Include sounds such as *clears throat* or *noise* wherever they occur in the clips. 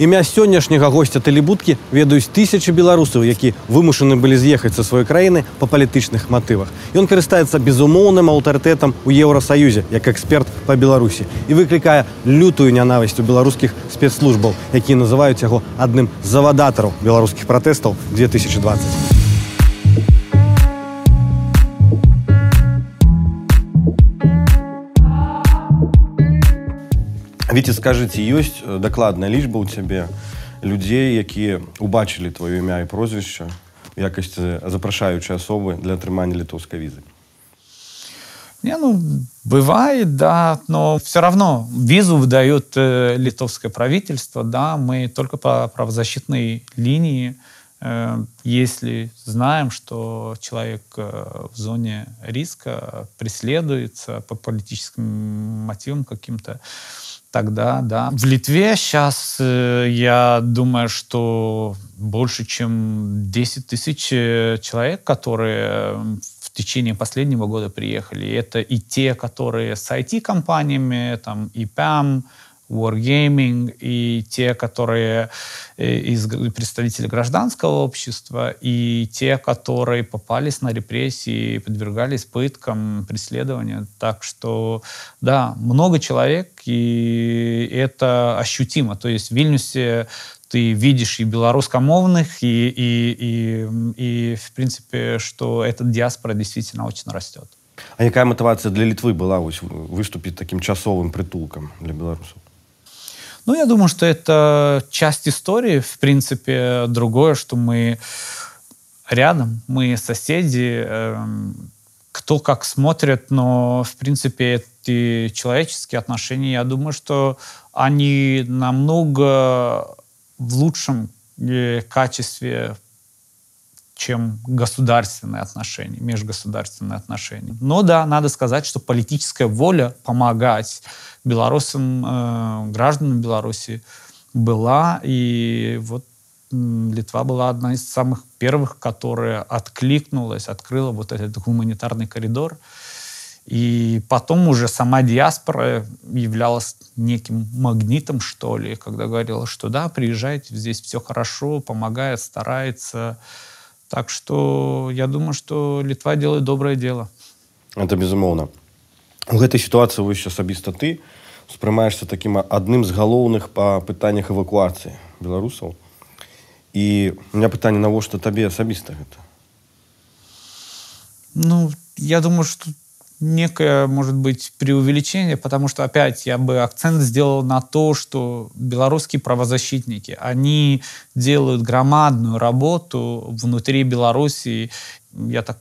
імя сённяшняга госця тэлебудкі ведаюць тысячы беларусаў які вымушаны былі з'ехаць са сваёй краіны па палітычных матывах ён карыстаецца безумоўным аўтарытэтам у еўрасаюзе як эксперт па беларусі і выклікае лютую нянавасць у беларускіх спецслужбаў якія называюць яго адным з завадатараў беларускіх пратэстаў 2020 Віце скажыце ёсць э, дакладная лічба ў цябе людзей якія убачылі твоё імя і прозвішча якасці запрашаючай асобы для атрымання літоўскай візы Не, ну, бывает, да, но все равно визу выдает э, литовское правительство, да, мы только по правозащитной линии, э, если знаем, что человек э, в зоне риска преследуется по политическим мотивам каким-то, тогда, да. В Литве сейчас, э, я думаю, что больше, чем 10 тысяч э, человек, которые в течение последнего года приехали. Это и те, которые с IT-компаниями, там, IPAM, Wargaming, и те, которые э, из представителей гражданского общества, и те, которые попались на репрессии, подвергались пыткам, преследованию. Так что, да, много человек, и это ощутимо. То есть в Вильнюсе ты видишь и белорусскомовных, и, и, и, и в принципе, что эта диаспора действительно очень растет. А какая мотивация для Литвы была выступить таким часовым притулком для белорусов? Ну, я думаю, что это часть истории, в принципе, другое, что мы рядом, мы соседи, эм, кто как смотрит, но, в принципе, эти человеческие отношения, я думаю, что они намного в лучшем э, качестве чем государственные отношения, межгосударственные отношения. Но да, надо сказать, что политическая воля помогать белорусам, э, гражданам Беларуси была, и вот Литва была одна из самых первых, которая откликнулась, открыла вот этот гуманитарный коридор. И потом уже сама диаспора являлась неким магнитом, что ли, когда говорила, что да, приезжайте, здесь все хорошо, помогает, старается, так что я думаю, что Литва делает доброе дело. Это безумоўна. У гэтай сітуацыі вось асабіста ты успрымаешься таким адным з галоўных па пытаннях эвакуацыі беларусаў. І у меня пытанне навошта табе асабіста гэта? Ну, я думаю, что некое, может быть, преувеличение, потому что, опять, я бы акцент сделал на то, что белорусские правозащитники, они делают громадную работу внутри Белоруссии. Я так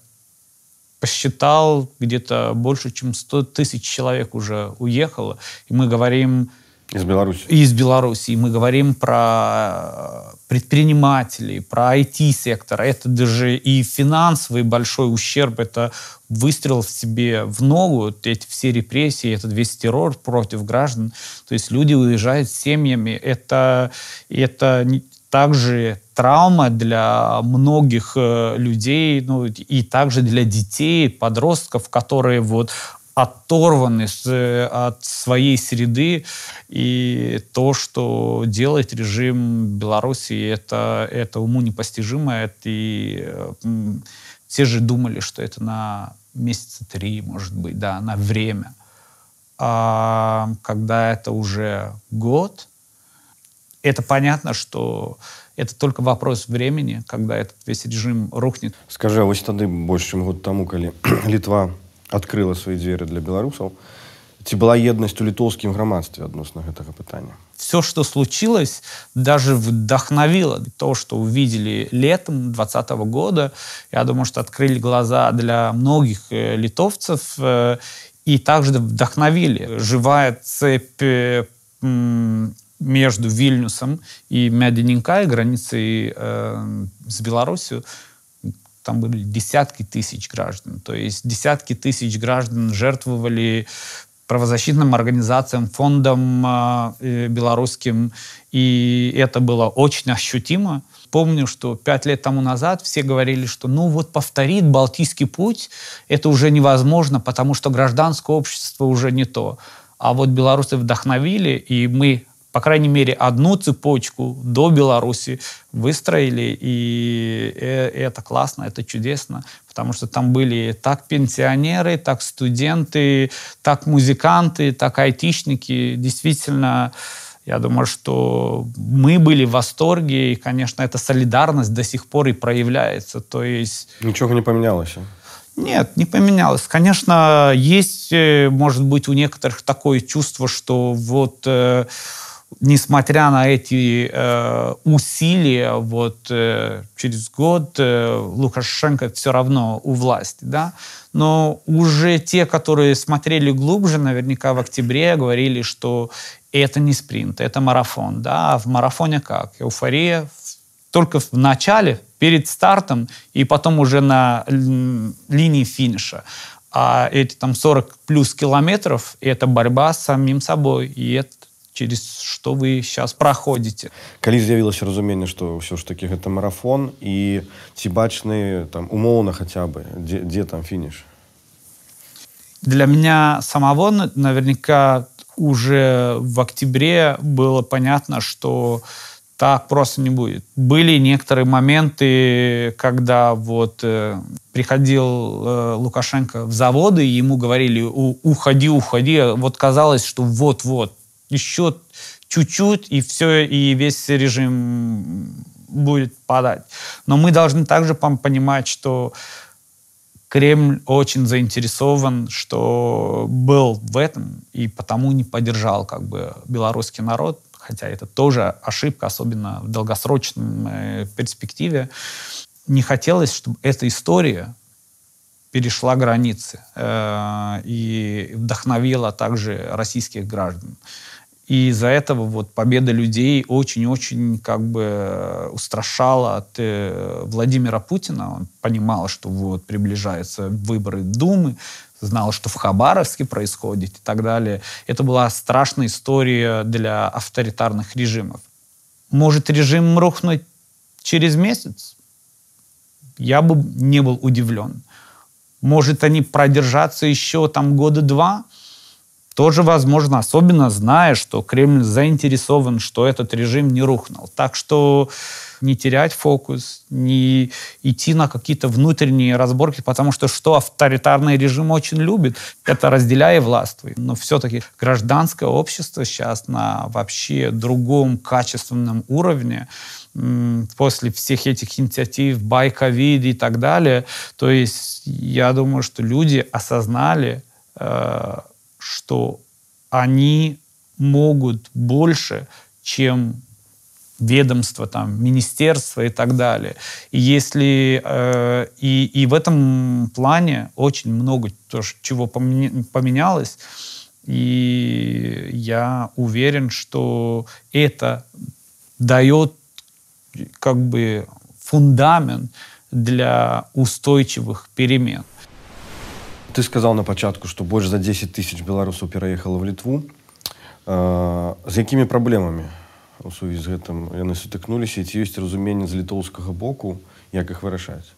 посчитал, где-то больше, чем 100 тысяч человек уже уехало. И мы говорим из Беларуси. Из Беларуси. Мы говорим про предпринимателей, про IT-сектор. Это даже и финансовый большой ущерб. Это выстрел в себе в ногу. Эти все репрессии, этот весь террор против граждан. То есть люди уезжают с семьями. Это, это также травма для многих э, людей, ну и также для детей, подростков, которые вот оторваны с, от своей среды. И то, что делает режим Беларуси, это, это уму непостижимо. Это и, все же думали, что это на месяца три, может быть, да, на время. А когда это уже год, это понятно, что это только вопрос времени, когда этот весь режим рухнет. Скажи, а вось тады больше чем год тому, когда *clears throat* Литва открыла свои двери для белорусов, ці была еднасць у літоўскім грамадстве адносна гэтага пытання все, что случилось, даже вдохновило то, что увидели летом 2020 года. Я думаю, что открыли глаза для многих э, литовцев э, и также вдохновили. Живая цепь э, между Вильнюсом и Мяденинкай, границей с Беларусью, там были десятки тысяч граждан. То есть десятки тысяч граждан жертвовали правозащитным организациям, фондам э, белорусским, и это было очень ощутимо. Помню, что пять лет тому назад все говорили, что ну вот повторит Балтийский путь, это уже невозможно, потому что гражданское общество уже не то. А вот белорусы вдохновили, и мы по крайней мере, одну цепочку до Беларуси выстроили, и э, это классно, это чудесно, потому что там были так пенсионеры, так студенты, так музыканты, так айтишники. Действительно, я думаю, что мы были в восторге, и, конечно, эта солидарность до сих пор и проявляется. То есть... Ничего не поменялось? А? Нет, не поменялось. Конечно, есть, э, может быть, у некоторых такое чувство, что вот э, несмотря на эти э, усилия, вот э, через год э, Лукашенко все равно у власти, да. Но уже те, которые смотрели глубже, наверняка в октябре говорили, что это не спринт, это марафон, да. А в марафоне как? Эуфория только в начале, перед стартом, и потом уже на линии финиша. А эти там 40 плюс километров – это борьба с самим собой. И это через что вы сейчас проходите. Калі з'явілася разуменне што ўсё ж таки гэта марафон і ці бачны там умоўна хотя бы где, где там финиш для меня самого наверняка уже в октябре было понятно что так просто не будет. Были некоторые моменты, когда вот э, приходил э, Лукашенко в заводы, и ему говорили, уходи, уходи. Вот казалось, что вот-вот, еще чуть-чуть, и все, и весь режим будет падать. Но мы должны также понимать, что Кремль очень заинтересован, что был в этом, и потому не поддержал как бы белорусский народ, хотя это тоже ошибка, особенно в долгосрочной перспективе. Не хотелось, чтобы эта история перешла границы э, и вдохновила также российских граждан. И из-за этого вот победа людей очень-очень как бы устрашала от э, Владимира Путина. Он понимал, что вот приближаются выборы Думы, знал, что в Хабаровске происходит и так далее. Это была страшная история для авторитарных режимов. Может режим рухнуть через месяц? Я бы не был удивлен. Может они продержаться еще там года два – тоже возможно, особенно зная, что Кремль заинтересован, что этот режим не рухнул. Так что не терять фокус, не идти на какие-то внутренние разборки, потому что что авторитарный режим очень любит, это разделяя властвуй. Но все-таки гражданское общество сейчас на вообще другом качественном уровне, после всех этих инициатив, байковид и так далее. То есть я думаю, что люди осознали, э, что они могут больше, чем ведомства, там, министерства и так далее. И если э, и, и в этом плане очень много тоже, чего поменялось, и я уверен, что это дает как бы фундамент для устойчивых перемен. ты сказал на пачатку что больше за 10 тысяч беларусаў пераехала в літву э, з якімі праблемамі у сувязі з гэтым яны сутыкнуліся ці ёсць разуменне з літоўскага боку як их вырашаць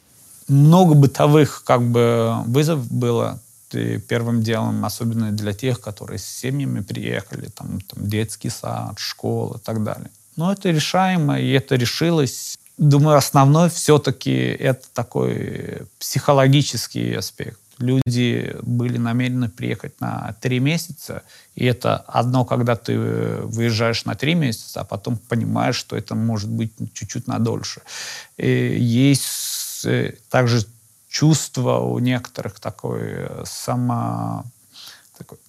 много бытовых как бы вызов было ты первым делом особенно для тех которые с семьями приехали там, там детский сад школа и так далее но это решаемо и это решилось думаю основной все-таки это такой психологический аспект люди были намерены приехать на три месяца, и это одно, когда ты выезжаешь на три месяца, а потом понимаешь, что это может быть чуть-чуть на дольше. И есть э, также чувство у некоторых такой э, само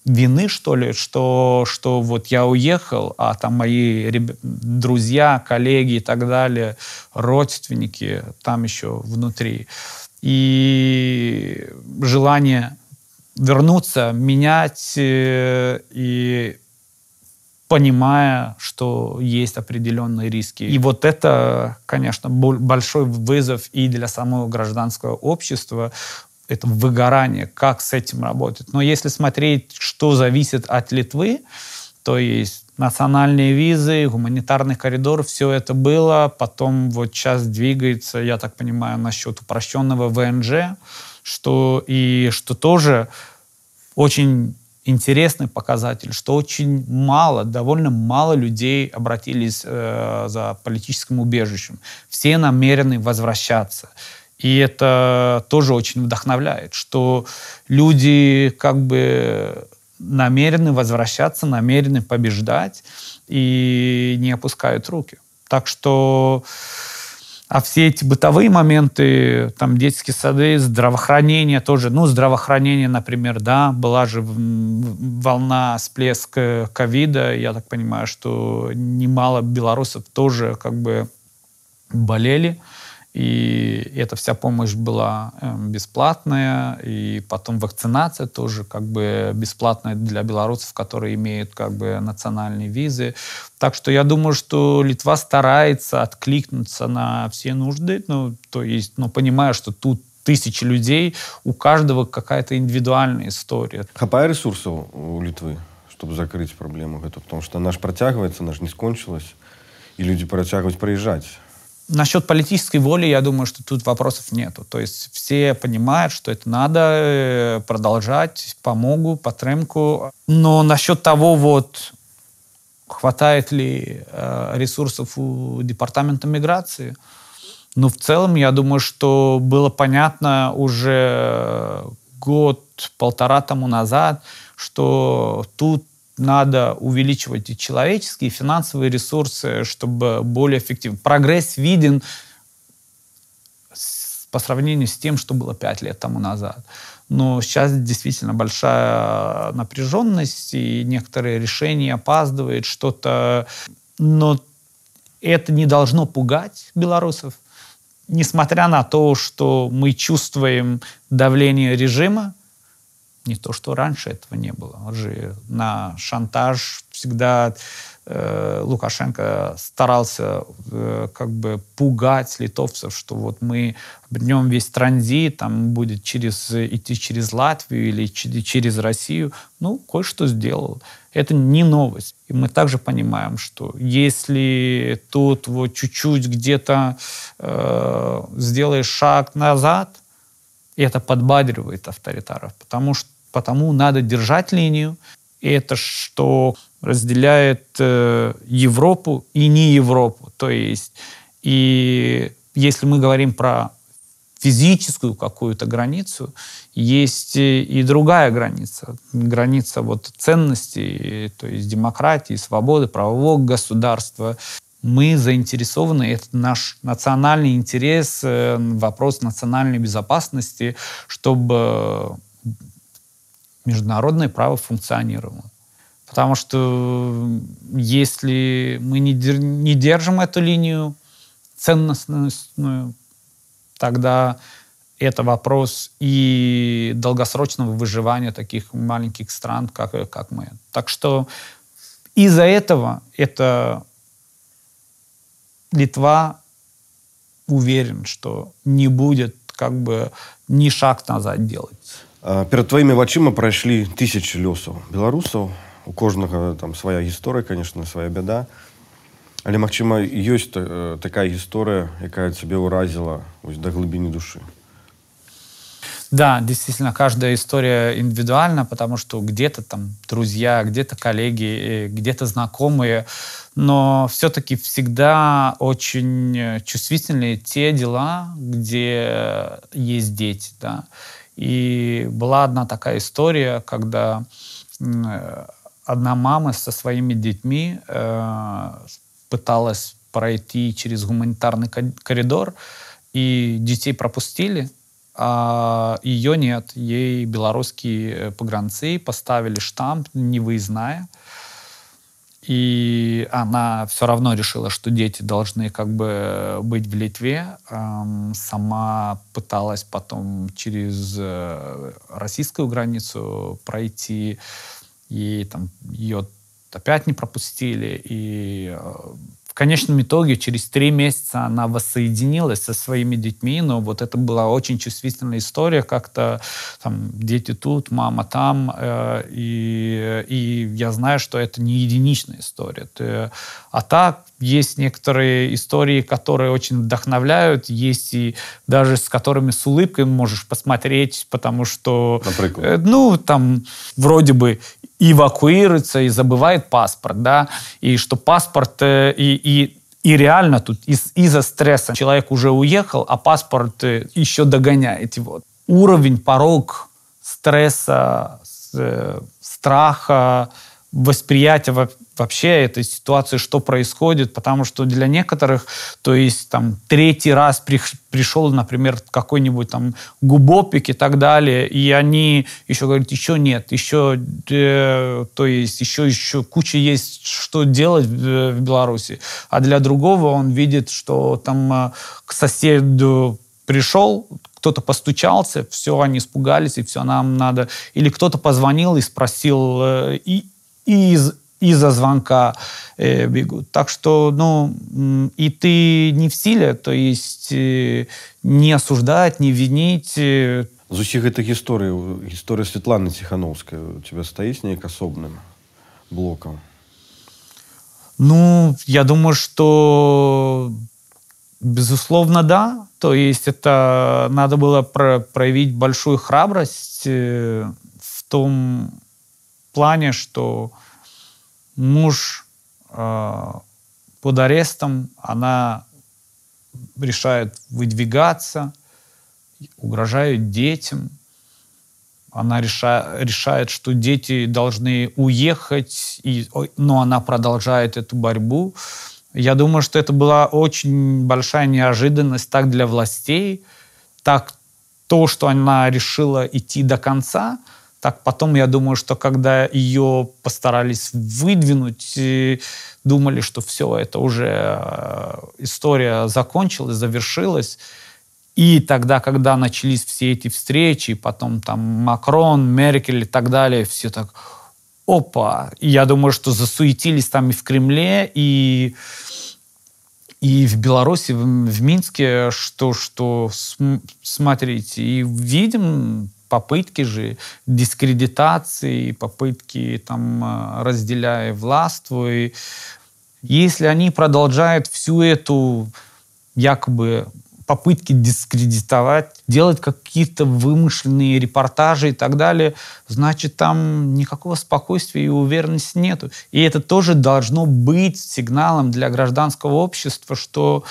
вины, что ли, что, что вот я уехал, а там мои реб... друзья, коллеги и так далее, родственники там еще внутри и желание вернуться, менять э, и понимая, что есть определенные риски. И вот это, конечно, большой вызов и для самого гражданского общества, это выгорание, как с этим работать. Но если смотреть, что зависит от Литвы, то есть национальные визы, гуманитарный коридор, все это было. Потом вот сейчас двигается, я так понимаю, насчет упрощенного ВНЖ, что и что тоже очень интересный показатель, что очень мало, довольно мало людей обратились э, за политическим убежищем. Все намерены возвращаться. И это тоже очень вдохновляет, что люди как бы намерены возвращаться, намерены побеждать и не опускают руки. Так что а все эти бытовые моменты, там детские сады, здравоохранение тоже, ну, здравоохранение, например, да, была же волна всплеск ковида, я так понимаю, что немало белорусов тоже как бы болели, и эта вся помощь была эм, бесплатная, и потом вакцинация тоже как бы бесплатная для белорусов, которые имеют как бы национальные визы. Так что я думаю, что Литва старается откликнуться на все нужды, ну, то есть, ну, понимая, что тут тысячи людей, у каждого какая-то индивидуальная история. Хапая ресурсов у Литвы, чтобы закрыть проблему эту, потому что же протягивается, же не скончилась, и люди протягивают проезжать. Насчет политической воли, я думаю, что тут вопросов нету. То есть все понимают, что это надо э, продолжать, помогу, потремку. Но насчет того, вот, хватает ли э, ресурсов у департамента миграции, ну, в целом, я думаю, что было понятно уже год-полтора тому назад, что тут надо увеличивать и человеческие, и финансовые ресурсы, чтобы более эффективно. Прогресс виден по сравнению с тем, что было пять лет тому назад. Но сейчас действительно большая напряженность, и некоторые решения опаздывают, что-то... Но это не должно пугать белорусов. Несмотря на то, что мы чувствуем давление режима, не то, что раньше этого не было. Он же на шантаж всегда э, Лукашенко старался э, как бы пугать литовцев, что вот мы обернем весь транзит, там будет через, идти через Латвию или через Россию. Ну, кое-что сделал. Это не новость. И мы также понимаем, что если тут вот чуть-чуть где-то э, сделаешь шаг назад, это подбадривает авторитаров, потому что потому надо держать линию. И это что разделяет э, Европу и не Европу. То есть, и если мы говорим про физическую какую-то границу, есть и другая граница. Граница вот ценностей, то есть демократии, свободы, правового государства. Мы заинтересованы, это наш национальный интерес, э, вопрос национальной безопасности, чтобы международное право функционировало. Потому что если мы не, не держим эту линию ценностную, тогда это вопрос и долгосрочного выживания таких маленьких стран, как, как мы. Так что из-за этого это Литва уверен, что не будет как бы ни шаг назад делать. Перед твоими вачыма прайшлі тысячи лёсаў беларусаў у кожнага там свая гісторыя конечно свая бяда але магчыма ёсць э, такая гісторыя якая цябе ўразіла вось да глыбіні душы да, действительно, каждая история индивидуальна, потому что где-то там друзья, где-то коллеги, э, где-то знакомые, но все-таки всегда очень чувствительные те дела, где есть дети, да. И была одна такая история, когда одна мама со своими детьми э, пыталась пройти через гуманитарный коридор, и детей пропустили, а ее нет. Ей белорусские погранцы поставили штамп невыездная. И она все равно решила, что дети должны как бы быть в Литве. Сама пыталась потом через э, российскую границу пройти. И там ее опять не пропустили. И э, в конечном итоге через три месяца она воссоединилась со своими детьми, но вот это была очень чувствительная история, как-то там дети тут, мама там, э, и, и я знаю, что это не единичная история. Ты, а так есть некоторые истории, которые очень вдохновляют, есть и даже с которыми с улыбкой можешь посмотреть, потому что, Например? э, ну, там вроде бы эвакуируется и забывает паспорт, да, и что паспорт э, и, и и реально тут из, из-за стресса человек уже уехал, а паспорт э, еще догоняет его. Уровень, порог стресса, э, страха, восприятия вообще этой ситуации, что происходит, потому что для некоторых, то есть там третий раз при, пришел, например, какой-нибудь там губопик и так далее, и они еще говорят, еще нет, еще, э, то есть еще, еще куча есть, что делать в, в Беларуси, а для другого он видит, что там э, к соседу пришел, кто-то постучался, все, они испугались, и все, нам надо... Или кто-то позвонил и спросил, э, и, и из, из-за звонка э, бегут. Так что, ну, и ты не в силе, то есть э, не осуждать, не винить. Э. З усіх гэтых гісторый гісторыя Светланы Ціхановскай у тебя стаіць неяк асобным блоком Ну, я думаю, что безусловно, да. То есть это надо было про проявить большую храбрость э, в том плане, что муж э, под арестом, она решает выдвигаться, угрожает детям. Она реша, решает, что дети должны уехать, и, но она продолжает эту борьбу. Я думаю, что это была очень большая неожиданность так для властей, так то, что она решила идти до конца – так потом, я думаю, что когда ее постарались выдвинуть, думали, что все, это уже э, история закончилась, завершилась. И тогда, когда начались все эти встречи, потом там Макрон, Меркель и так далее, все так, опа. Я думаю, что засуетились там и в Кремле, и и в Беларуси, в, в Минске, что, что смотрите, и видим попытки же дискредитации, попытки там э, разделяя властву. И если они продолжают всю эту якобы попытки дискредитовать, делать какие-то вымышленные репортажи и так далее, значит, там никакого спокойствия и уверенности нету. И это тоже должно быть сигналом для гражданского общества, что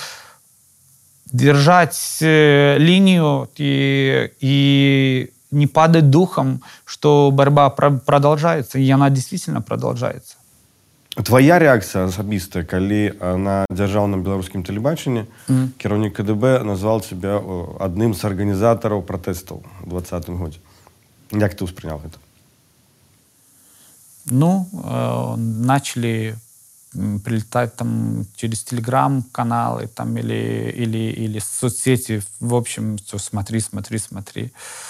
держать э, линию и, и не падать духом, что борьба продолжается, и она действительно продолжается. Твоя реакция асабістая калі на дзяржаўным беларускім тэлебачанні mm. кіраўнік КДБ назвал тебя адным з арганізатараў пратэстаў двадцатым годзе як ты ўспрынял это ну э, начали прилетать там через телеграм-каналы там или или или соцсети в общем все смотри смотри смотри э,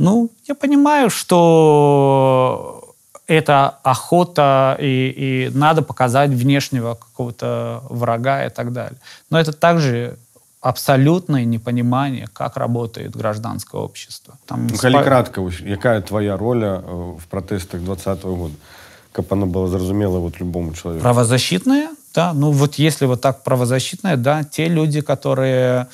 ну, я понимаю, что это охота, и, и надо показать внешнего какого-то врага и так далее. Но это также абсолютное непонимание, как работает гражданское общество. Там ну, спа... кратко, какая твоя роль э, в протестах 2020 года? Как она была зразумела вот любому человеку? Правозащитная, да. Ну вот если вот так правозащитная, да, те люди, которые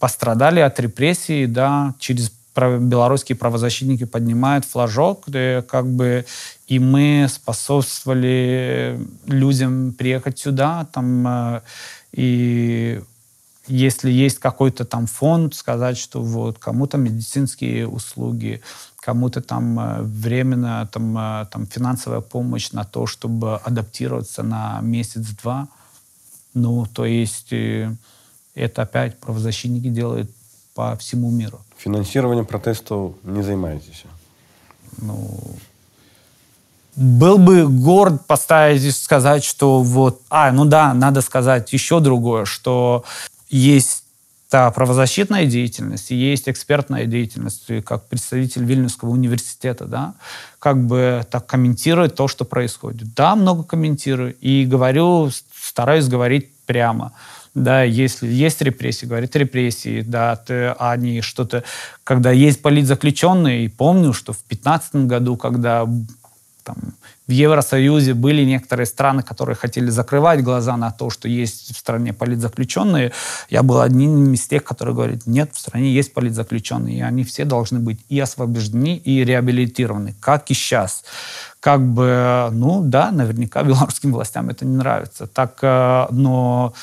пострадали от репрессий, да, через белорусские правозащитники поднимают флажок, как бы и мы способствовали людям приехать сюда, там, э, и если есть какой-то там фонд, сказать, что вот кому-то медицинские услуги, кому-то там э, временно там, э, там финансовая помощь на то, чтобы адаптироваться на месяц-два. Ну, то есть это опять правозащитники делают по всему миру. Финансированием протестов не занимаетесь? Ну, был бы горд поставить и сказать, что вот... А, ну да, надо сказать еще другое, что есть Да, правозащитная деятельность, есть экспертная деятельность, как представитель Вильнюсского университета, да, как бы так комментировать то, что происходит. Да, много комментирую и говорю, стараюсь говорить прямо. Да, если есть репрессии, говорит репрессии, да, ты, они что-то, когда есть политзаключенные, и помню, что в 2015 году, когда там, в Евросоюзе были некоторые страны, которые хотели закрывать глаза на то, что есть в стране политзаключенные. Я был одним из тех, которые говорят, нет, в стране есть политзаключенные, и они все должны быть и освобождены, и реабилитированы, как и сейчас. Как бы, ну да, наверняка *laughs* белорусским властям это не нравится. Так, э, но...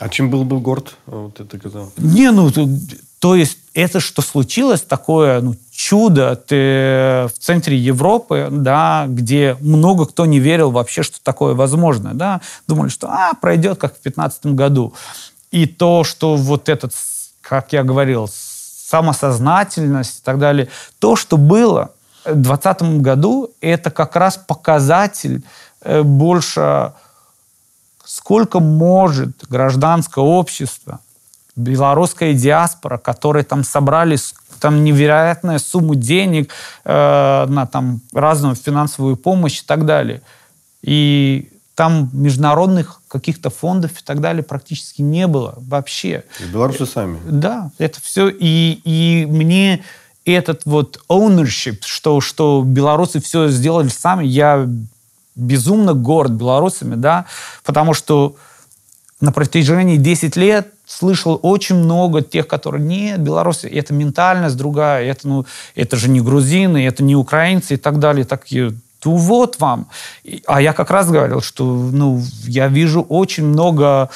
А чем был бы горд, вот это сказал? Не, ну, то есть это, что случилось, такое ну, чудо ты в центре Европы, да, где много кто не верил вообще, что такое возможно. Да? Думали, что а, пройдет, как в 2015 году. И то, что вот этот, как я говорил, самосознательность и так далее, то, что было в 2020 году, это как раз показатель э, больше, сколько может гражданское общество белорусская диаспора, которые там собрали там невероятную сумму денег э, на там разную финансовую помощь и так далее. И там международных каких-то фондов и так далее практически не было вообще. И белорусы сами. Да, это все. И, и мне этот вот ownership, что, что белорусы все сделали сами, я безумно горд белорусами, да, потому что на протяжении 10 лет слышал очень много тех, которые нет, белорусы, это ментальность другая, это, ну, это же не грузины, это не украинцы и так далее. Такие, ну вот вам. А я как раз говорил, что ну, я вижу очень много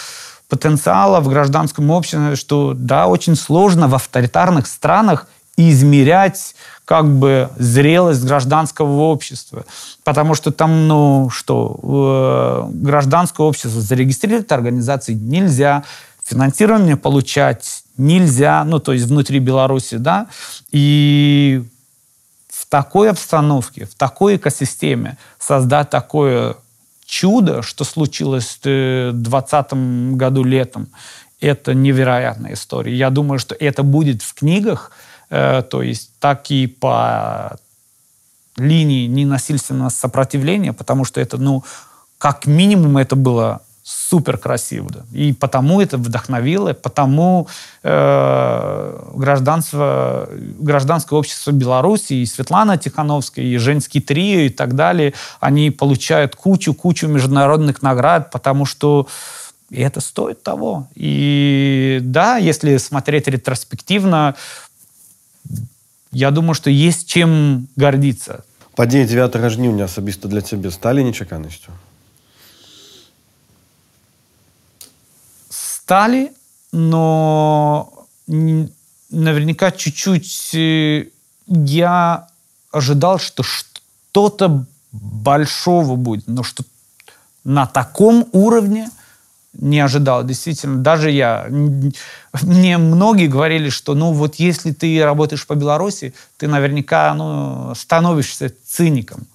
потенциала в гражданском обществе, что да, очень сложно в авторитарных странах измерять как бы зрелость гражданского общества. Потому что там, ну что, э, гражданское общество зарегистрировать организации нельзя, финансирование получать нельзя, ну то есть внутри Беларуси, да, и в такой обстановке, в такой экосистеме создать такое чудо, что случилось в 2020 году летом, это невероятная история. Я думаю, что это будет в книгах, Э, то есть так и по линии ненасильственного сопротивления, потому что это, ну, как минимум это было супер красиво. И потому это вдохновило, потому э, гражданство, гражданское общество Беларуси, и Светлана Тихановская, и Женский трио и так далее, они получают кучу-кучу международных наград, потому что это стоит того. И да, если смотреть ретроспективно, я думаю, что есть чем гордиться. Падение 9 жніўня асабіста для цябе стали нечаканностью? Стали, но наверняка чуть-чуть э, я ожидал, что что-то большого будет, но что на таком уровне – не ожидал, действительно. Даже я, мне многие говорили, что, ну, вот если ты работаешь по Беларуси, ты наверняка, ну, становишься циником.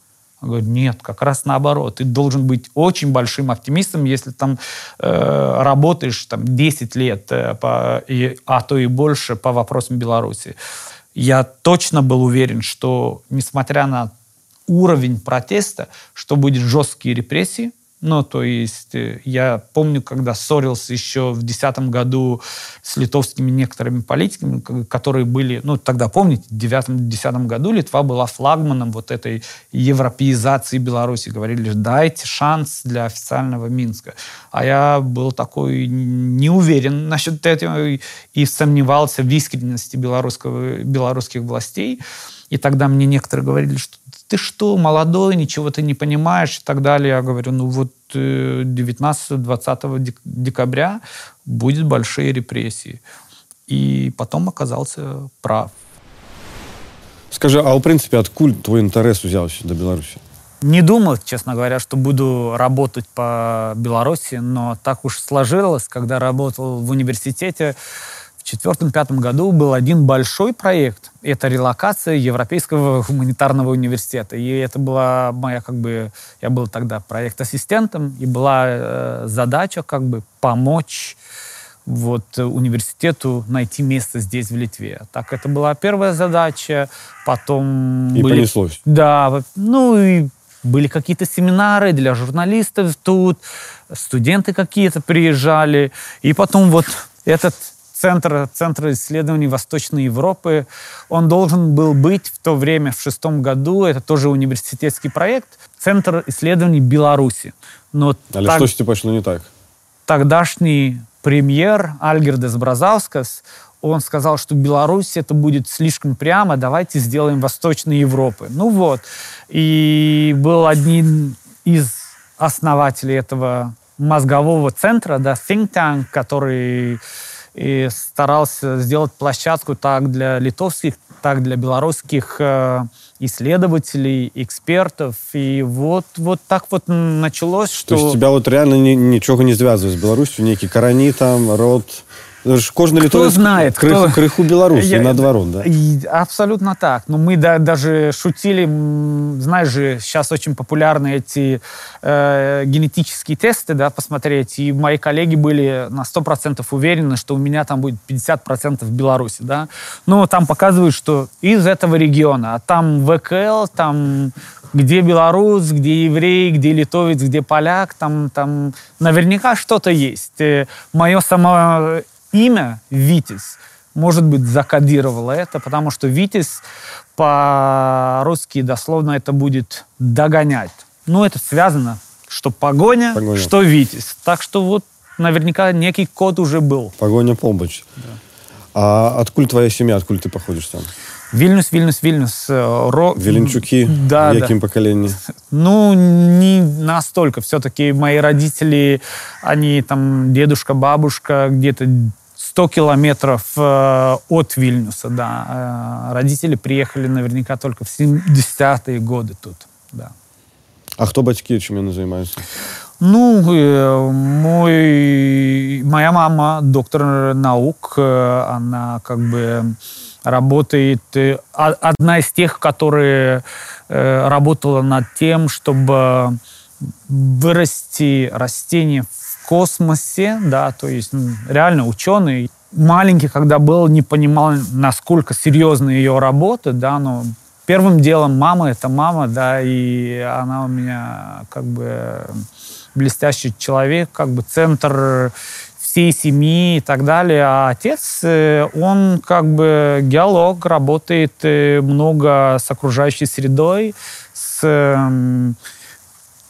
Я говорю, нет, как раз наоборот. Ты должен быть очень большим оптимистом, если там э, работаешь там 10 лет, э, по, и, а то и больше по вопросам Беларуси. Я точно был уверен, что несмотря на уровень протеста, что будет жесткие репрессии, ну, то есть э, я помню, когда ссорился еще в 2010 году с литовскими некоторыми политиками, которые были, ну, тогда, помните, в 2009-2010 году Литва была флагманом вот этой европеизации Беларуси. Говорили, дайте шанс для официального Минска. А я был такой не уверен насчет этого и сомневался в искренности белорусского, белорусских властей. И тогда мне некоторые говорили, что ты что, молодой, ничего ты не понимаешь и так далее. Я говорю, ну вот 19-20 э, декабря будет большие репрессии. И потом оказался прав. Скажи, а в принципе, откуда твой интерес взялся до Беларуси? Не думал, честно говоря, что буду работать по Беларуси, но так уж сложилось, когда работал в университете, четвертом-пятом году был один большой проект. Это релокация Европейского гуманитарного университета. И это была моя, как бы, я был тогда проект-ассистентом, и была э, задача, как бы, помочь вот, университету найти место здесь, в Литве. Так, это была первая задача. Потом... И были, понеслось. Да, ну и были какие-то семинары для журналистов тут, студенты какие-то приезжали. И потом вот этот центр, центр исследований Восточной Европы, он должен был быть в то время, в шестом году, это тоже университетский проект, Центр исследований Беларуси. Но Але так, что пошло не так? Тогдашний премьер Альгердес Бразаускас, он сказал, что Беларусь это будет слишком прямо, давайте сделаем Восточной Европы. Ну вот. И был один из основателей этого мозгового центра, да, think tank, который и старался сделать площадку так для литовских, так для белорусских э, исследователей, экспертов. И вот, вот так вот началось, что... То есть тебя вот реально ни, ничего не связывает с Беларусью? Некий корони там, род... Кожный кто знает, крых, кто... крыху Беларуси, Я... наоборот, да? Абсолютно так. Но мы да, даже шутили, знаешь же, сейчас очень популярны эти э, генетические тесты, да, посмотреть, и мои коллеги были на 100% уверены, что у меня там будет 50% в Беларуси, да. Но там показывают, что из этого региона, а там ВКЛ, там где белорус, где еврей, где литовец, где поляк, там, там наверняка что-то есть. Э, Мое само имя Витязь, может быть, закодировало это, потому что Витязь по-русски дословно это будет догонять. Ну, это связано, что погоня, погоня. что Витязь. Так что вот наверняка некий код уже был. Погоня помощь. Да. А откуда твоя семья, откуда ты походишь там? Вильнюс, Вильнюс, Вильнюс. Ро... Виленчуки? Да, в каким да. поколении? Ну, не настолько. Все-таки мои родители, они там, дедушка, бабушка, где-то 100 километров э, от Вильнюса, да. Э, родители приехали наверняка только в 70-е годы тут, да. А кто батьки, чем они занимаются? Ну, э, мой, моя мама доктор наук, она как бы работает, э, одна из тех, которые работала над тем, чтобы вырасти растение в космосе, да, то есть реально ученый. Маленький, когда был, не понимал, насколько серьезна ее работа, да, но первым делом мама — это мама, да, и она у меня как бы блестящий человек, как бы центр всей семьи и так далее. А отец, э, он как бы геолог, работает э, много с окружающей средой, с эм,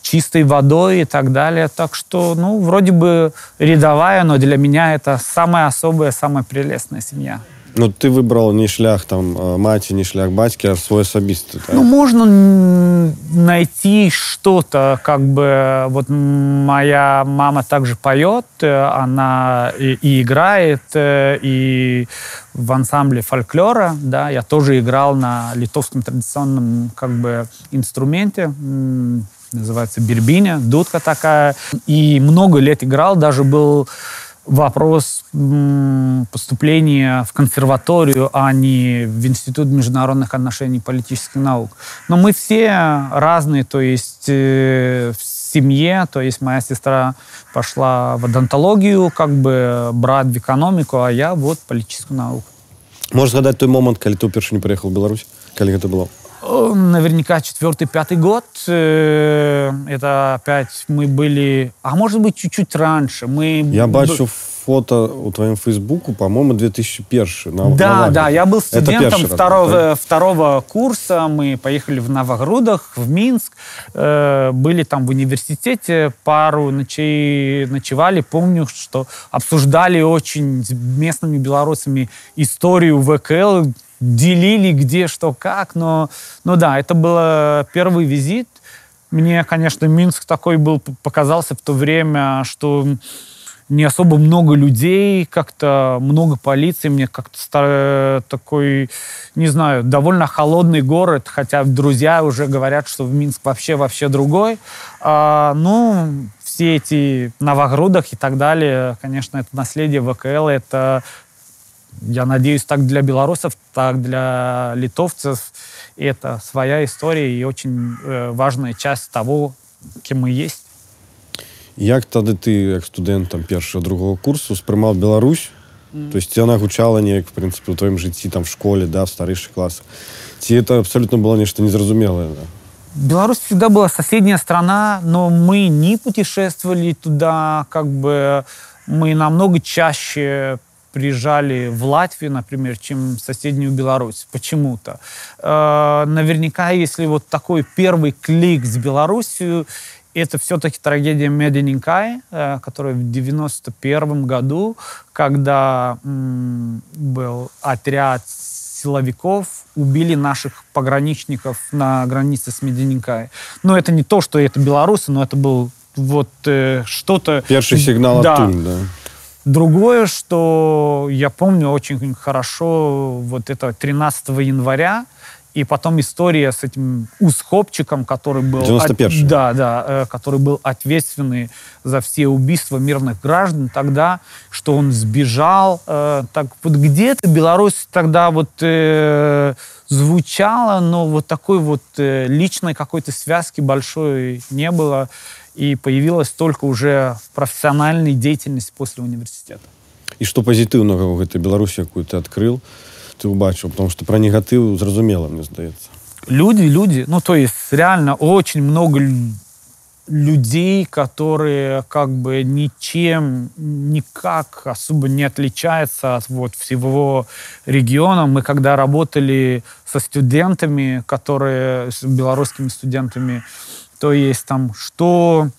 чистой водой и так далее. Так что, ну, вроде бы рядовая, но для меня это самая особая, самая прелестная семья. Ну, ты выбрал не шлях там э, мати, не шлях батьки, а свой особистый. Так? Ну, можно найти что-то, как бы, вот моя мама также поет, э, она и, и играет, э, и в ансамбле фольклора, да, я тоже играл на литовском традиционном, как бы, инструменте, называется бирбиня, дудка такая, и много лет играл, даже был вопрос поступления в консерваторию, а не в Институт международных отношений и политических наук. Но мы все разные, то есть э, в семье, то есть моя сестра пошла в одонтологию, как бы брат в экономику, а я вот политическую науку. Можешь згадать той момент, когда ты вперше не приехал в Беларусь? Когда это было? Наверняка четвертый, пятый год. Э, это опять мы были... А может быть, чуть-чуть раньше. Мы... Я бачу фото у твоем фейсбуку, по-моему, 2001. На, да, на да, я был студентом второго, раз, второго курса. Мы поехали в Новогрудах, в Минск. Э, были там в университете, пару ночей ночевали. Помню, что обсуждали очень с местными белорусами историю ВКЛ, делили где, что, как. Но, но да, это был первый визит. Мне, конечно, Минск такой был, показался в то время, что не особо много людей, как-то много полиции, мне как-то такой, не знаю, довольно холодный город, хотя друзья уже говорят, что в Минск вообще-вообще другой. А, ну, все эти Новогрудах и так далее, конечно, это наследие ВКЛ, это, я надеюсь, так для белорусов, так для литовцев, это своя история и очень э, важная часть того, кем мы есть. Як тады ты як студэнт там першого другого курсу спрымаў Беларусь mm. то есть она гучала неяк в принципе у твоем жыцці там в школе да в старейших классах ці это абсолютно было нешта незразумелое да? Беларусь всегда была соседняя страна, но мы не путешествовали туда, как бы мы намного чаще приезжали в Латвию, например, чем в соседнюю Беларусь. Почему-то. Э, наверняка, если вот такой первый клик с Беларусью, это все-таки трагедия Меденинкай, э, которая в 91 году, когда был отряд силовиков убили наших пограничников на границе с Меденинкай. Но это не то, что это белорусы, но это был вот э, что-то... Первый сигнал да. оттуда, да. Другое, что я помню очень хорошо, вот это 13 января, и потом история с этим Усхопчиком, который был... 91 от, Да, да, э, который был ответственный за все убийства мирных граждан тогда, что он сбежал. Э, так вот где-то Беларусь тогда вот э, звучала, но вот такой вот э, личной какой-то связки большой не было. И появилась только уже профессиональная деятельность после университета. И что позитивного в этой Беларуси какую-то открыл? ты убачил? Потому что про негатив зрозумело, мне здається. Люди, люди, ну то есть реально очень много людей, которые как бы ничем, никак особо не отличаются от вот всего региона. Мы когда работали со студентами, которые, с белорусскими студентами, то есть там, что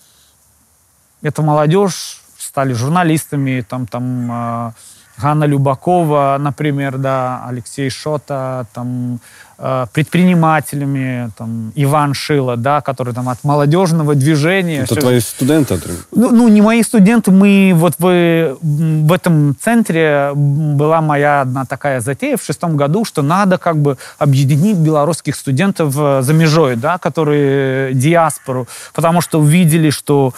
эта молодежь стали журналистами, там, там, а, Ганна Любакова, например, да, Алексей Шота, там, предпринимателями, там, Иван Шила, да, который там от молодежного движения. Это все... твои студенты? Ну, ну, не мои студенты, мы вот в, в этом центре была моя одна такая затея в шестом году, что надо как бы объединить белорусских студентов за межой, да, которые диаспору, потому что увидели, что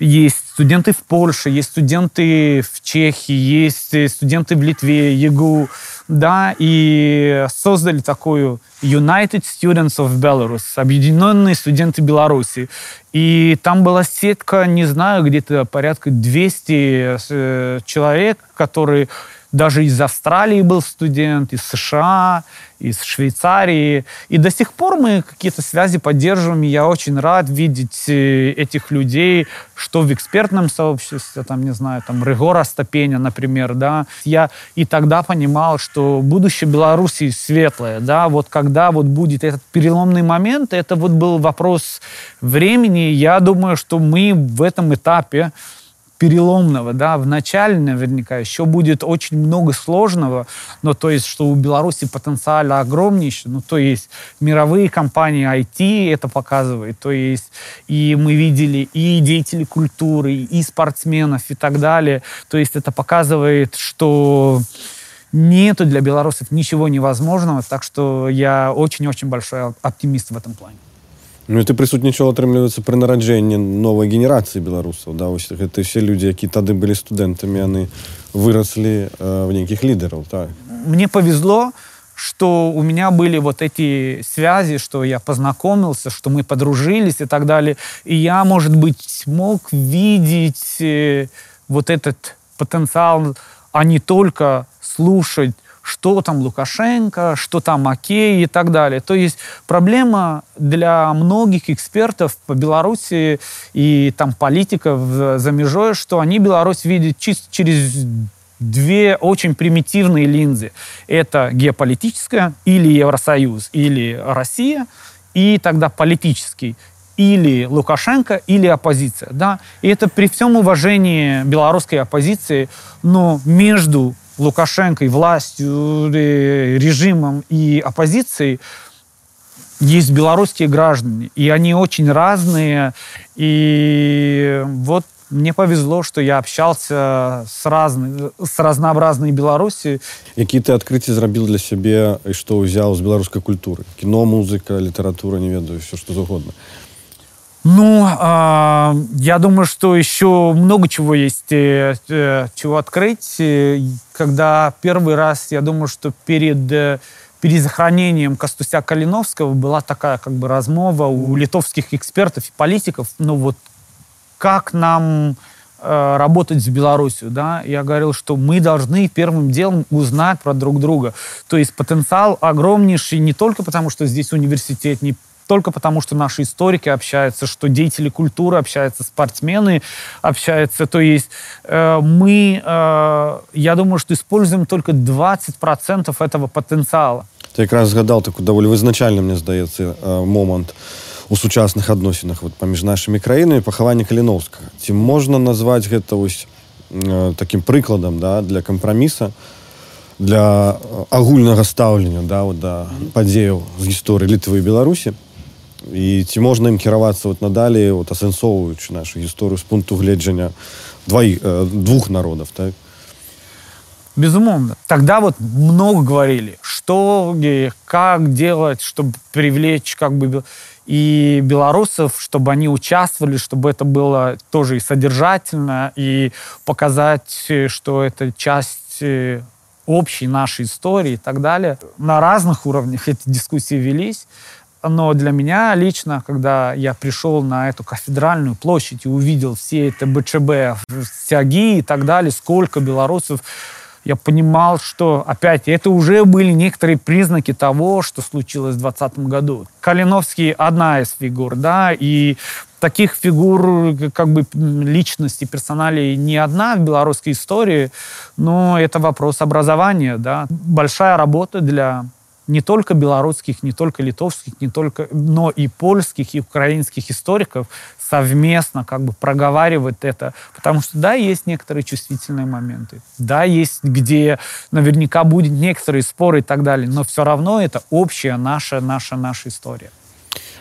есть студенты в Польше, есть студенты в Чехии, есть э, студенты в Литве, ЕГУ, да, и создали такую United Students of Belarus, объединенные студенты Беларуси. И там была сетка, не знаю, где-то порядка 200 э, человек, которые даже из Австралии был студент, из США, из Швейцарии. И до сих пор мы какие-то связи поддерживаем. И я очень рад видеть э, этих людей, что в экспертном сообществе, там, не знаю, там, Регора Стопеня, например, да. Я и тогда понимал, что будущее Беларуси светлое, да. Вот когда вот будет этот переломный момент, это вот был вопрос времени. Я думаю, что мы в этом этапе переломного, да, в начале наверняка еще будет очень много сложного, но то есть, что у Беларуси потенциально огромнейший, ну, то есть мировые компании IT это показывает, то есть и мы видели и деятелей культуры, и спортсменов и так далее, то есть это показывает, что нету для белорусов ничего невозможного, так что я очень-очень большой оптимист в этом плане. Ну і ты прысутнічаў атрымліваецца пры нараджэнні новай генерацыі беларусаў да вось гэта все людзі які тады былі студэнтамі яны выросли э, в нейкіх лідераў так мне повезло что у меня были вот эти связи, что я познакомился, что мы подружились и так далее. И я, может быть, мог видеть э, вот этот потенциал, а не только слушать что там Лукашенко, что там Окей и так далее. То есть проблема для многих экспертов по Беларуси и там политиков за межой, что они Беларусь видят чисто через две очень примитивные линзы. Это геополитическая или Евросоюз, или Россия, и тогда политический или Лукашенко, или оппозиция. Да? И это при всем уважении белорусской оппозиции, но между Лукашенко, и властью, и режимом, и оппозицией, есть белорусские граждане, и они очень разные. И вот мне повезло, что я общался с, разной, с разнообразной Беларусью. Какие ты открытия зрабіў для себя и что взял с белорусской культуры? Кино, музыка, литература, не ведаю, все что угодно. Ну, э, я думаю, что еще много чего есть, э, э, чего открыть. Когда первый раз, я думаю, что перед э, перезахоронением Костуся Калиновского была такая как бы размова у литовских экспертов и политиков, ну вот как нам э, работать с Беларусью, да, я говорил, что мы должны первым делом узнать про друг друга. То есть потенциал огромнейший не только потому, что здесь университет, не только потому, что наши историки общаются, что деятели культуры общаются, спортсмены общаются. То есть э, мы, э, я думаю, что используем только 20% этого потенциала. Ты якраз згадав таку доволі визначальний, мені здається, момент у сучасних адносінах от, паміж нашими країнами пахавання Каліновськага. Ці можна назвати гэта ось таким прыкладам да, для кампраміса, для агульнага стаўлення да, вот, да, падзеяў з гісторыі літвы і беларусі і ці можна ім кіравацца вот надалей вот асэнсоўваючы нашу гісторыю з пункту гледжання двоих, э, двух народов так Безумовно. Тогда вот много говорили, что, как делать, чтобы привлечь как бы и белорусов, чтобы они участвовали, чтобы это было тоже и содержательно, и показать, что это часть э, общей нашей истории и так далее. На разных уровнях эти дискуссии велись. Но для меня лично, когда я пришел на эту кафедральную площадь и увидел все это БЧБ, стяги и так далее, сколько белорусов, я понимал, что, опять, это уже были некоторые признаки того, что случилось в 2020 году. Калиновский одна из фигур, да, и таких фигур, как бы личности, персоналей не одна в белорусской истории, но это вопрос образования, да. Большая работа для не только белорусских, не только литовских, не только, но и польских, и украинских историков совместно как бы проговаривать это. Потому что, да, есть некоторые чувствительные моменты. Да, есть, где наверняка будет некоторые споры и так далее. Но все равно это общая наша, наша, наша история.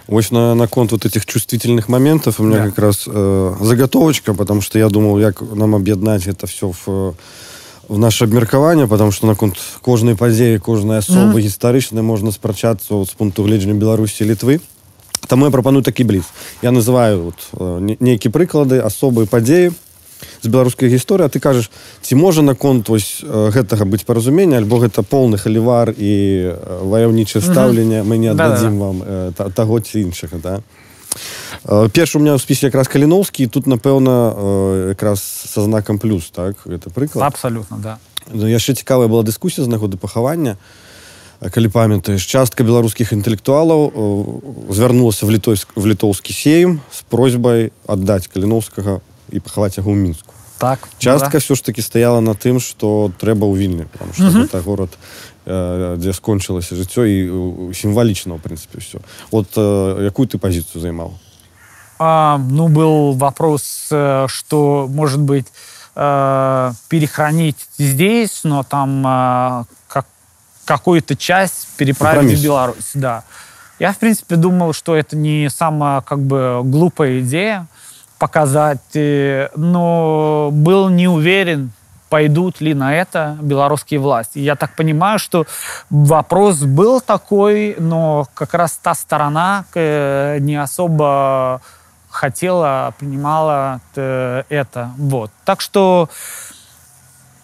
Вось на, на конт вот этих чувствительных моментов у меня да. как раз э, заготовочка, потому что я думал, как нам объединять это все в наше абмеркаванне потому что наконт кожнай падзеі кожнай асобы mm. гістарычнай можна спрачацца з пункту гледжання беларусі літвы Таму я прапаную такі бліз я называю вот, нейкі прыклады асобы падзеі з беларускай гісторыі а ты кажаш ці можа наконт вось гэтага быць паразумення альбо гэта полны халівар і ваяўнічае стаўленне mm -hmm. мы не аддадзім да -да. вам э, таго ці іншага да Э, першы у меня ў спісе якраз каліноўскі тут напэўна э, якраз са знакам плюс так? Это прыклад абсолютно да. Яшчэ цікавая была дыскусія з нагоды пахавання. Калі памятаеш частка беларускіх інтэлектуалаў э, звярнулася в літойск в літоўскі сейм з просьбай аддаць каліноўскага і пахаваць яго ў мінску так частка да. все ж таки стаяла на тым что трэба ў вільны это город дзе скончылася жыццё і сімвалічна в прынцыпе все вот якую ты пазіцыю займаў ну, был вопрос, э, что, может быть, э, перехранить здесь, но там э, как, какую-то часть переправить Компромисс. в Беларусь. Да. Я, в принципе, думал, что это не самая как бы глупая идея показать, но был не уверен, пойдут ли на это белорусские власти. Я так понимаю, что вопрос был такой, но как раз та сторона не особо хотела, принимала это. Вот. Так что,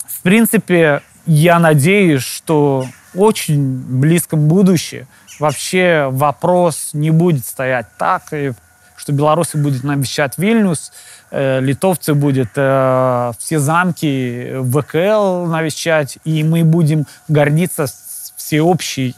в принципе, я надеюсь, что очень близком будущем вообще вопрос не будет стоять так, что белорусы будут навещать Вильнюс, э, литовцы будут э, все замки ВКЛ навещать, и мы будем гордиться всеобщей,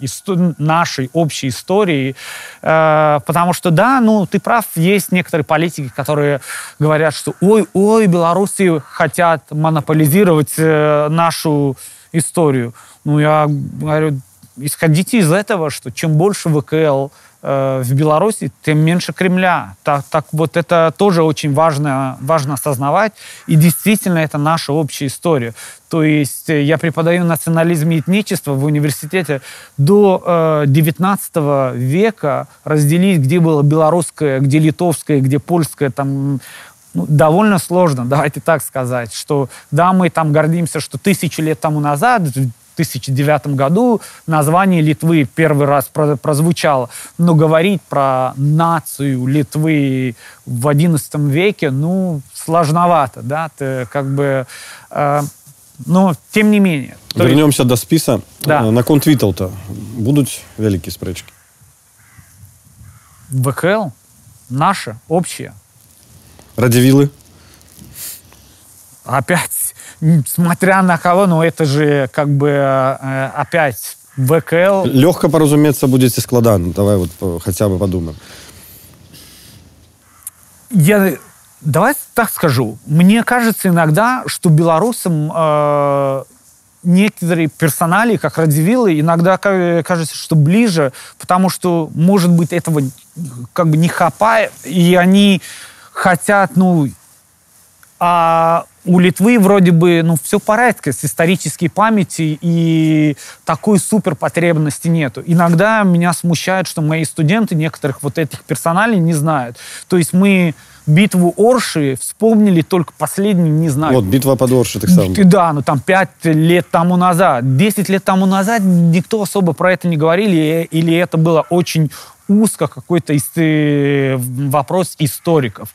нашей общей истории. Э, потому что, да, ну, ты прав, есть некоторые политики, которые говорят, что ой, ой, белорусы хотят монополизировать э, нашу историю. Ну, я говорю, исходите из этого, что чем больше ВКЛ в Беларуси, тем меньше Кремля. Так, так вот это тоже очень важно, важно осознавать. И действительно, это наша общая история. То есть э, я преподаю национализм и этничество в университете. До э, 19 века разделить, где было белорусское, где литовское, где польское, там ну, довольно сложно, *laughs* давайте так сказать, что да, мы там гордимся, что тысячи лет тому назад, 2009 году название Литвы первый раз прозвучало. Но говорить про нацию Литвы в XI веке, ну, сложновато, да, ты как бы... Э, но, тем не менее. Вернемся есть... до списа. Да. Э, на конт Віталта будут великие спречки? ВКЛ наше, общее. Радзівілы Опять, смотря на кого, но это же как бы э, опять ВКЛ. лёгка паразумецца будзеце складана давай вот э, хотя бы подумаем Я давай так скажу. Мне кажется иногда, что белорусам э, некоторые персонали, как Радивиллы, иногда ка- кажется, что ближе, потому что, может быть, этого как бы не хапает, и они хотят, ну, а у Литвы вроде бы, ну, все порядке с исторической памяти, и такой супер потребности нету. Иногда меня смущает, что мои студенты некоторых вот этих персоналей не знают. То есть мы битву Орши вспомнили только последний, не знаю, вот битва под Орши так само Да, ну там 5 лет тому назад, 10 лет тому назад никто особо про это не говорили, или это было очень узко какой-то э, вопрос историков.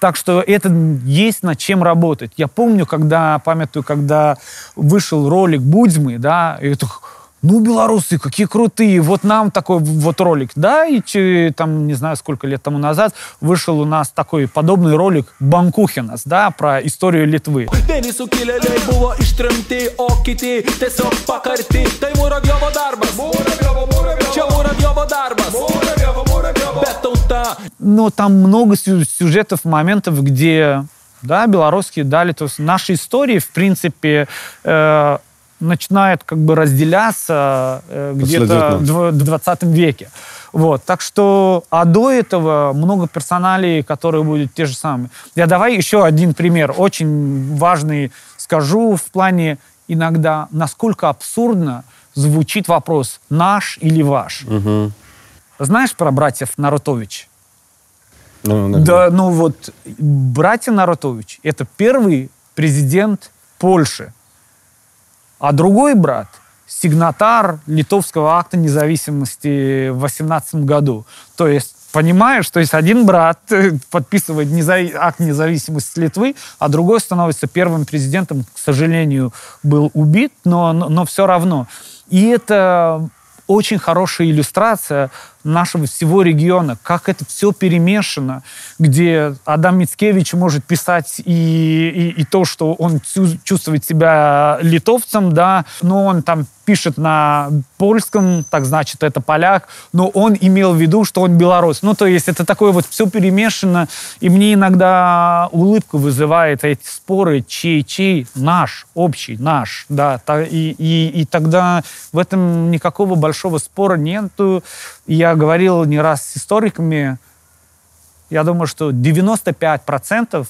Так что это есть над чем работать. Я помню, когда, памятую, когда вышел ролик Будзьмы, да, и так, ну, белорусы, какие крутые, вот нам такой вот ролик, да, и че- там, не знаю, сколько лет тому назад вышел у нас такой подобный ролик Банкухинас, да, про историю Литвы. Denisų kilėliai buvo ištremti, но там много сю- сюжетов, моментов, где, да, белорусские дали, то есть наши истории, в принципе, э, начинают как бы разделяться э, где-то в дв- 20 веке. Вот, так что, а до этого много персоналей, которые будут те же самые. Я давай еще один пример, очень важный скажу в плане иногда, насколько абсурдно звучит вопрос «наш» или «ваш». Мгм. Знаешь про братьев Нарутович? Ну, наверное. Да, ну вот братья Нарутович – это первый президент Польши. А другой брат – сигнатар Литовского акта независимости в 18 году. То есть, понимаешь, то есть один брат *laughs* подписывает незави- акт независимости Литвы, а другой становится первым президентом, к сожалению, был убит, но, но, но все равно. И это очень хорошая иллюстрация нашего всего региона, как это все перемешано, где Адам Мицкевич может писать и, и, и то, что он чу- чувствует себя литовцем, да, но он там пишет на польском, так значит, это поляк, но он имел в виду, что он белорус. Ну, то есть это такое вот все перемешано, и мне иногда улыбку вызывает эти споры, чей-чей, наш, общий, наш, да, и, и, и тогда в этом никакого большого спора нету. Я говорил не раз с историками, я думаю, что 95%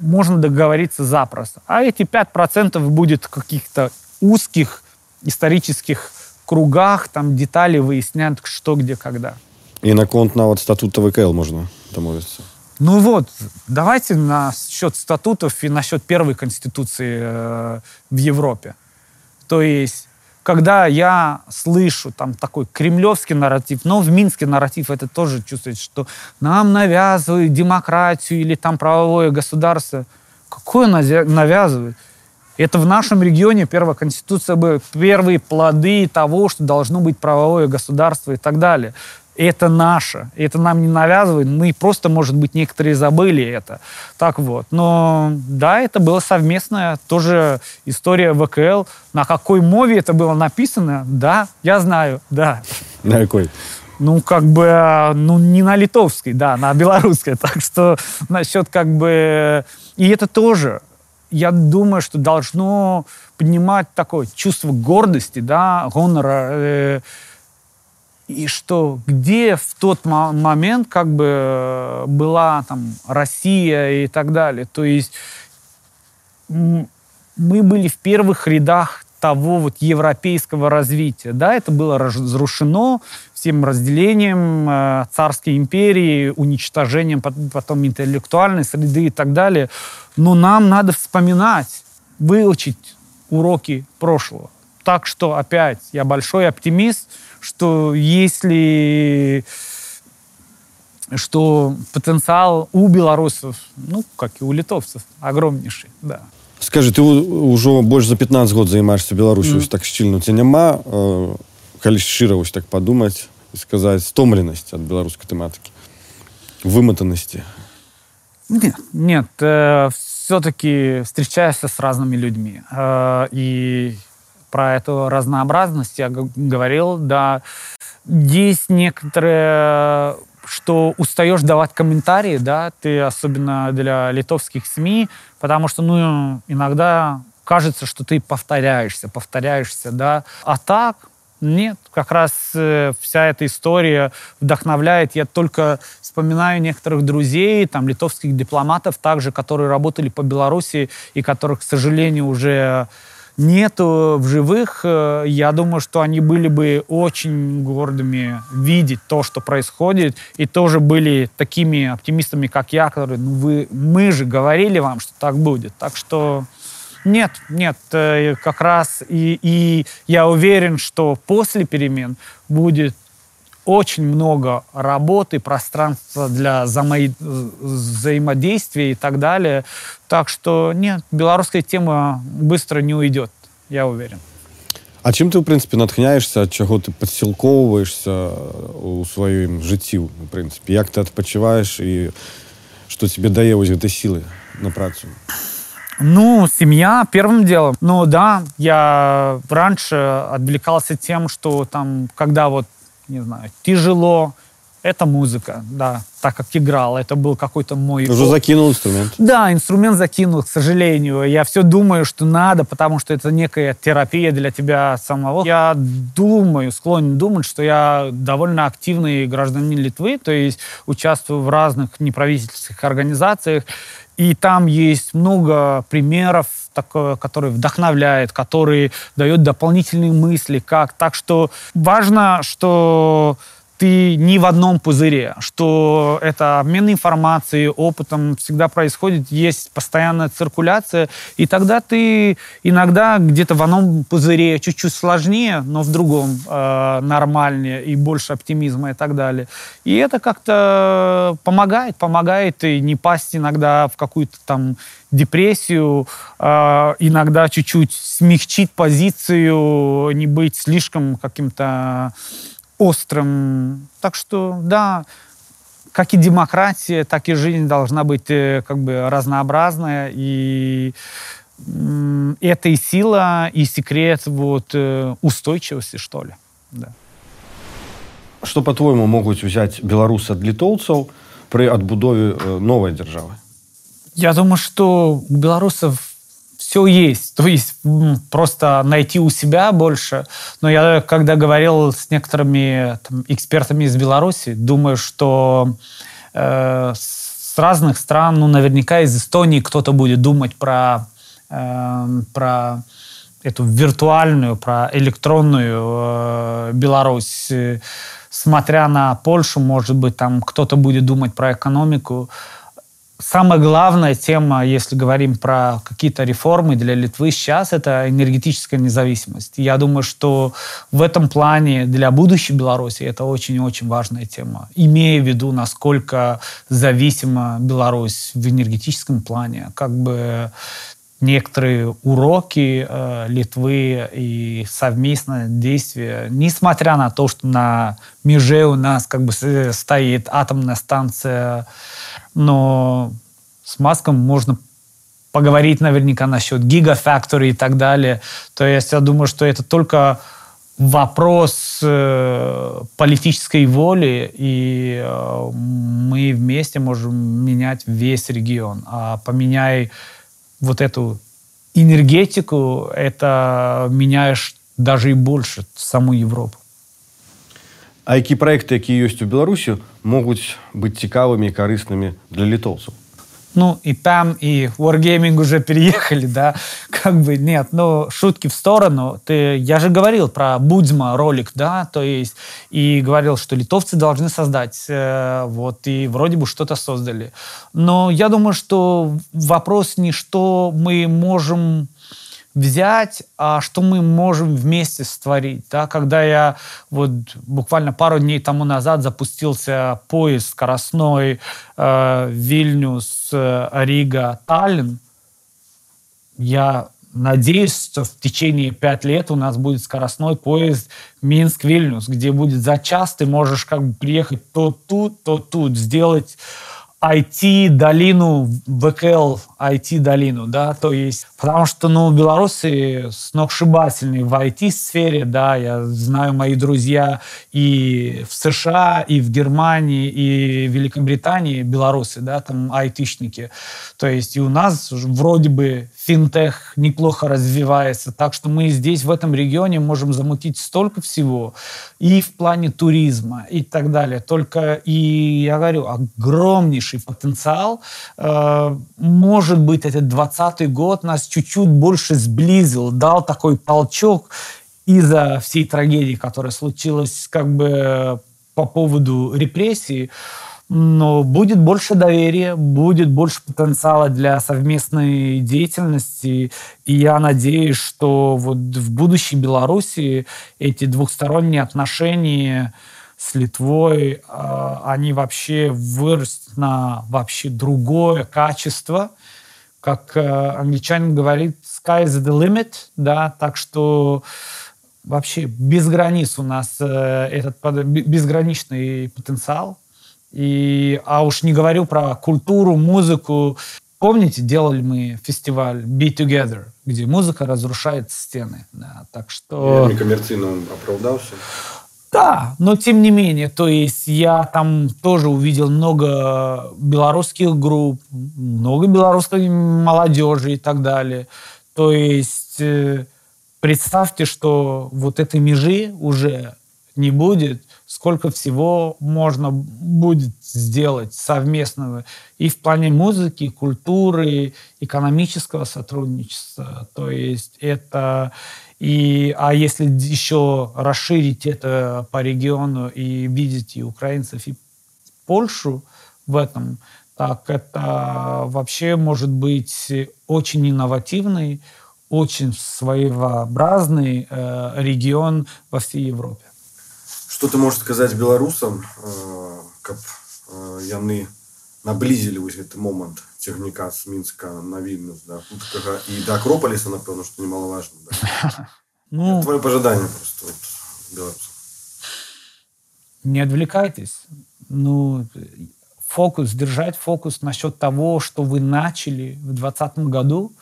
можно договориться запросто. А эти 5% будет в каких-то узких исторических кругах, там детали выяснять, что, где, когда. І наконт нават статута ВКЛ можна домовитися. Ну вот, давайте насчет статутов и насчет первой конституции э, в Европе. То есть, когда я слышу там такой кремлевский нарратив, но в Минске нарратив это тоже чувствуется, что нам навязывают демократию или там правовое государство. Какое навязывают? Это в нашем регионе первая конституция первые плоды того, что должно быть правовое государство и так далее. Это наше, это нам не навязывают, мы просто, может быть, некоторые забыли это. Так вот. Но да, это была совместная тоже история ВКЛ. На какой мове это было написано, да, я знаю, да. На якой? Ну, как бы, ну, не на литовской, да, на белорусской. *laughs* Так что насчет как бы... И это тоже, я думаю, что должно поднимать такое чувство гордости, да, гонора, э, и что где в тот мо- момент как бы э, была там Россия и так далее. То есть мы были в первых рядах того вот европейского развития. Да, это было разрушено всем разделением э, царской империи, уничтожением пот- потом интеллектуальной среды и так далее. Но нам надо вспоминать, выучить уроки прошлого. Так что, опять, я большой оптимист, что если что потенциал у белорусов, ну, как и у литовцев, огромнейший, да. Скажи, ты у- ўжо больш за 15 год займаешься Беларусью mm. так шчыльна ці няма э, калі шчыра вось так падумаць і сказаць стомленасць ад беларускай тэматыкі выматанасці Нет, нет э, все-таки встречаешься с разными людьми. Э, и про эту разнообразность я говорил, да. Есть некоторые что устаешь давать комментарии, да, ты особенно для литовских СМИ, потому что, ну, иногда кажется, что ты повторяешься, повторяешься, да. А так, нет, как раз э, вся эта история вдохновляет. Я только вспоминаю некоторых друзей, там, литовских дипломатов также, которые работали по Беларуси и которых, к сожалению, уже нету в живых. Э, я думаю, что они были бы очень гордыми видеть то, что происходит, и тоже были такими оптимистами, как я, которые, ну, вы, мы же говорили вам, что так будет. Так что нет, нет, э, как раз и, и я уверен, что после перемен будет очень много работы, пространства для взаимодействия и так далее. Так что нет, белорусская тема быстро не уйдет, я уверен. А чым ты в прынцыпе натхняешься ад чаго ты падсілкоўваешься у сваім жыцці у прынцыпе як ты адпачываеш і што тебе дае вось гэтай сілы на працу Ну, семья первым делом. Ну да, я раньше отвлекался тем, что там, когда вот, не знаю, тяжело, это музыка, да, так как играл, это был какой-то мой... Уже закинул инструмент? Да, инструмент закинул, к сожалению. Я все думаю, что надо, потому что это некая терапия для тебя самого. Я думаю, склонен думать, что я довольно активный гражданин Литвы, то есть участвую в разных неправительственных организациях, и там есть много примеров, так, которые вдохновляют, которые дают дополнительные мысли, как. Так что важно, что ты не в одном пузыре, что это обмен информацией, опытом всегда происходит, есть постоянная циркуляция, и тогда ты иногда где-то в одном пузыре чуть-чуть сложнее, но в другом э, нормальнее и больше оптимизма и так далее. И это как-то помогает, помогает и не пасть иногда в какую-то там депрессию, э, иногда чуть-чуть смягчить позицию, не быть слишком каким-то острым. Так что, да, как и демократия, так и жизнь должна быть э, как бы разнообразная. И это и сила, и секрет вот, э, устойчивости, что ли. Да. Что, по-твоему, могут взять белорусы от литовцев при отбудове э, новой державы? Я думаю, что у белорусов все есть. То есть просто найти у себя больше. Но я, когда говорил с некоторыми там, экспертами из Беларуси, думаю, что э, с разных стран, ну, наверняка из Эстонии кто-то будет думать про, э, про эту виртуальную, про электронную э, Беларусь. Смотря на Польшу, может быть, там кто-то будет думать про экономику самая главная тема, если говорим про какие-то реформы для Литвы сейчас, это энергетическая независимость. Я думаю, что в этом плане для будущей Беларуси это очень-очень важная тема, имея в виду, насколько зависима Беларусь в энергетическом плане. Как бы некоторые уроки э, Литвы и совместное действие, несмотря на то, что на меже у нас как бы стоит атомная станция но с Маском можно поговорить наверняка насчет гигафактори и так далее. То есть я думаю, что это только вопрос э, политической воли, и э, мы вместе можем менять весь регион. А поменяй вот эту энергетику, это меняешь даже и больше саму Европу. А які проекты якія ёсць у беларусі могуць быць цікавымі і карыснымі для літоўцаў Ну и там, и Wargaming уже *laughs* переехали, да, как бы нет, но шутки в сторону. Ты, я же говорил про Будзма ролик, да, то есть, и говорил, что литовцы должны создать, э, вот, и вроде бы что-то создали. Но я думаю, что вопрос не что мы можем взять, а что мы можем вместе створить. Да? Когда я вот буквально пару дней тому назад запустился поезд скоростной э, Вильнюс, э, Рига, Таллин, я надеюсь, что в течение пять лет у нас будет скоростной поезд Минск-Вильнюс, где будет за час ты можешь как бы приехать то тут, то тут, сделать IT-долину, ВКЛ IT-долину, да, то есть, потому что, ну, белорусы сногсшибательные в IT-сфере, да, я знаю, мои друзья и в США, и в Германии, и в Великобритании белорусы, да, там айтишники, то есть и у нас вроде бы финтех неплохо развивается, так что мы здесь, в этом регионе, можем замутить столько всего, и в плане туризма, и так далее, только, и я говорю, огромнейший потенциал, э, может быть, этот 20 год нас чуть-чуть больше сблизил, дал такой толчок из-за всей трагедии, которая случилась как бы по поводу репрессий, но будет больше доверия, будет больше потенциала для совместной деятельности. И я надеюсь, что вот в будущей Беларуси эти двухсторонние отношения с Литвой, а, они вообще вырастут на вообще другое качество. Как э, англичанин говорит, sky is the limit, да, так что вообще без границ у нас э, этот безграничный потенциал. И, а уж не говорю про культуру, музыку. Помните, делали мы фестиваль Be Together, где музыка разрушает стены. Да, так что... Я некоммерцийно он оправдался. Да, но тем не менее, то есть я там тоже увидел много белорусских групп, много белорусской молодежи и так далее. То есть э, представьте, что вот этой межи уже не будет, сколько всего можно будет сделать совместного и в плане музыки, культуры, экономического сотрудничества. То есть это и, а если еще расширить это по региону и видеть и украинцев, и Польшу в этом, так это вообще может быть очень инновативный, очень своеобразный э, регион во всей Европе. Что ты можешь сказать белорусам, э, как э, яны наблизили вось гэты момант цягніка з мінска на вільнюс да хуткага і да акропаліса напэўна што немалаважна да? ну, твое пожелание просто вот, белорусам не отвлекайтесь ну фокус держать фокус насчет того что вы начали в двадцатом году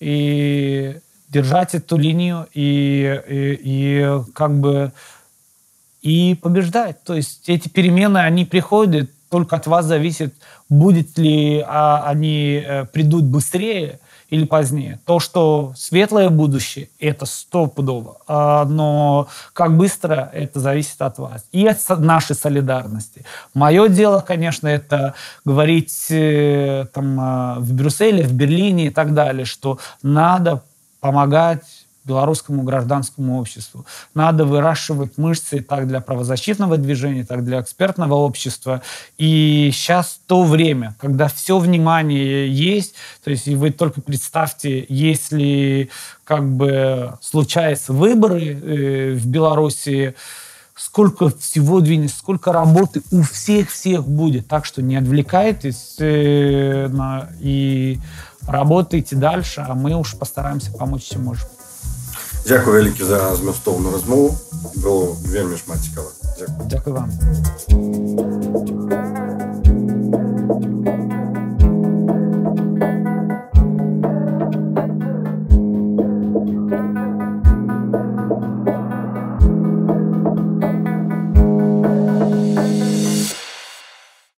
и держать эту линию и, и, и как бы и побеждать. То есть эти перемены, они приходят, только от вас зависит, будет ли а, они э, придут быстрее или позднее. То, что светлое будущее, это стопудово. А, но как быстро, это зависит от вас. И от нашей солидарности. Мое дело, конечно, это говорить э, там, э, в Брюсселе, в Берлине и так далее, что надо помогать белорусскому гражданскому обществу. Надо выращивать мышцы так для правозащитного движения, так для экспертного общества. И сейчас то время, когда все внимание есть, то есть вы только представьте, если как бы случаются выборы э, в Беларуси, сколько всего двинется, сколько работы у всех-всех будет. Так что не отвлекайтесь э, и работайте дальше, а мы уж постараемся помочь, чем можем. Дзякую вялікі за змястоўную размову было вельмі шмат цікава Дзякую вам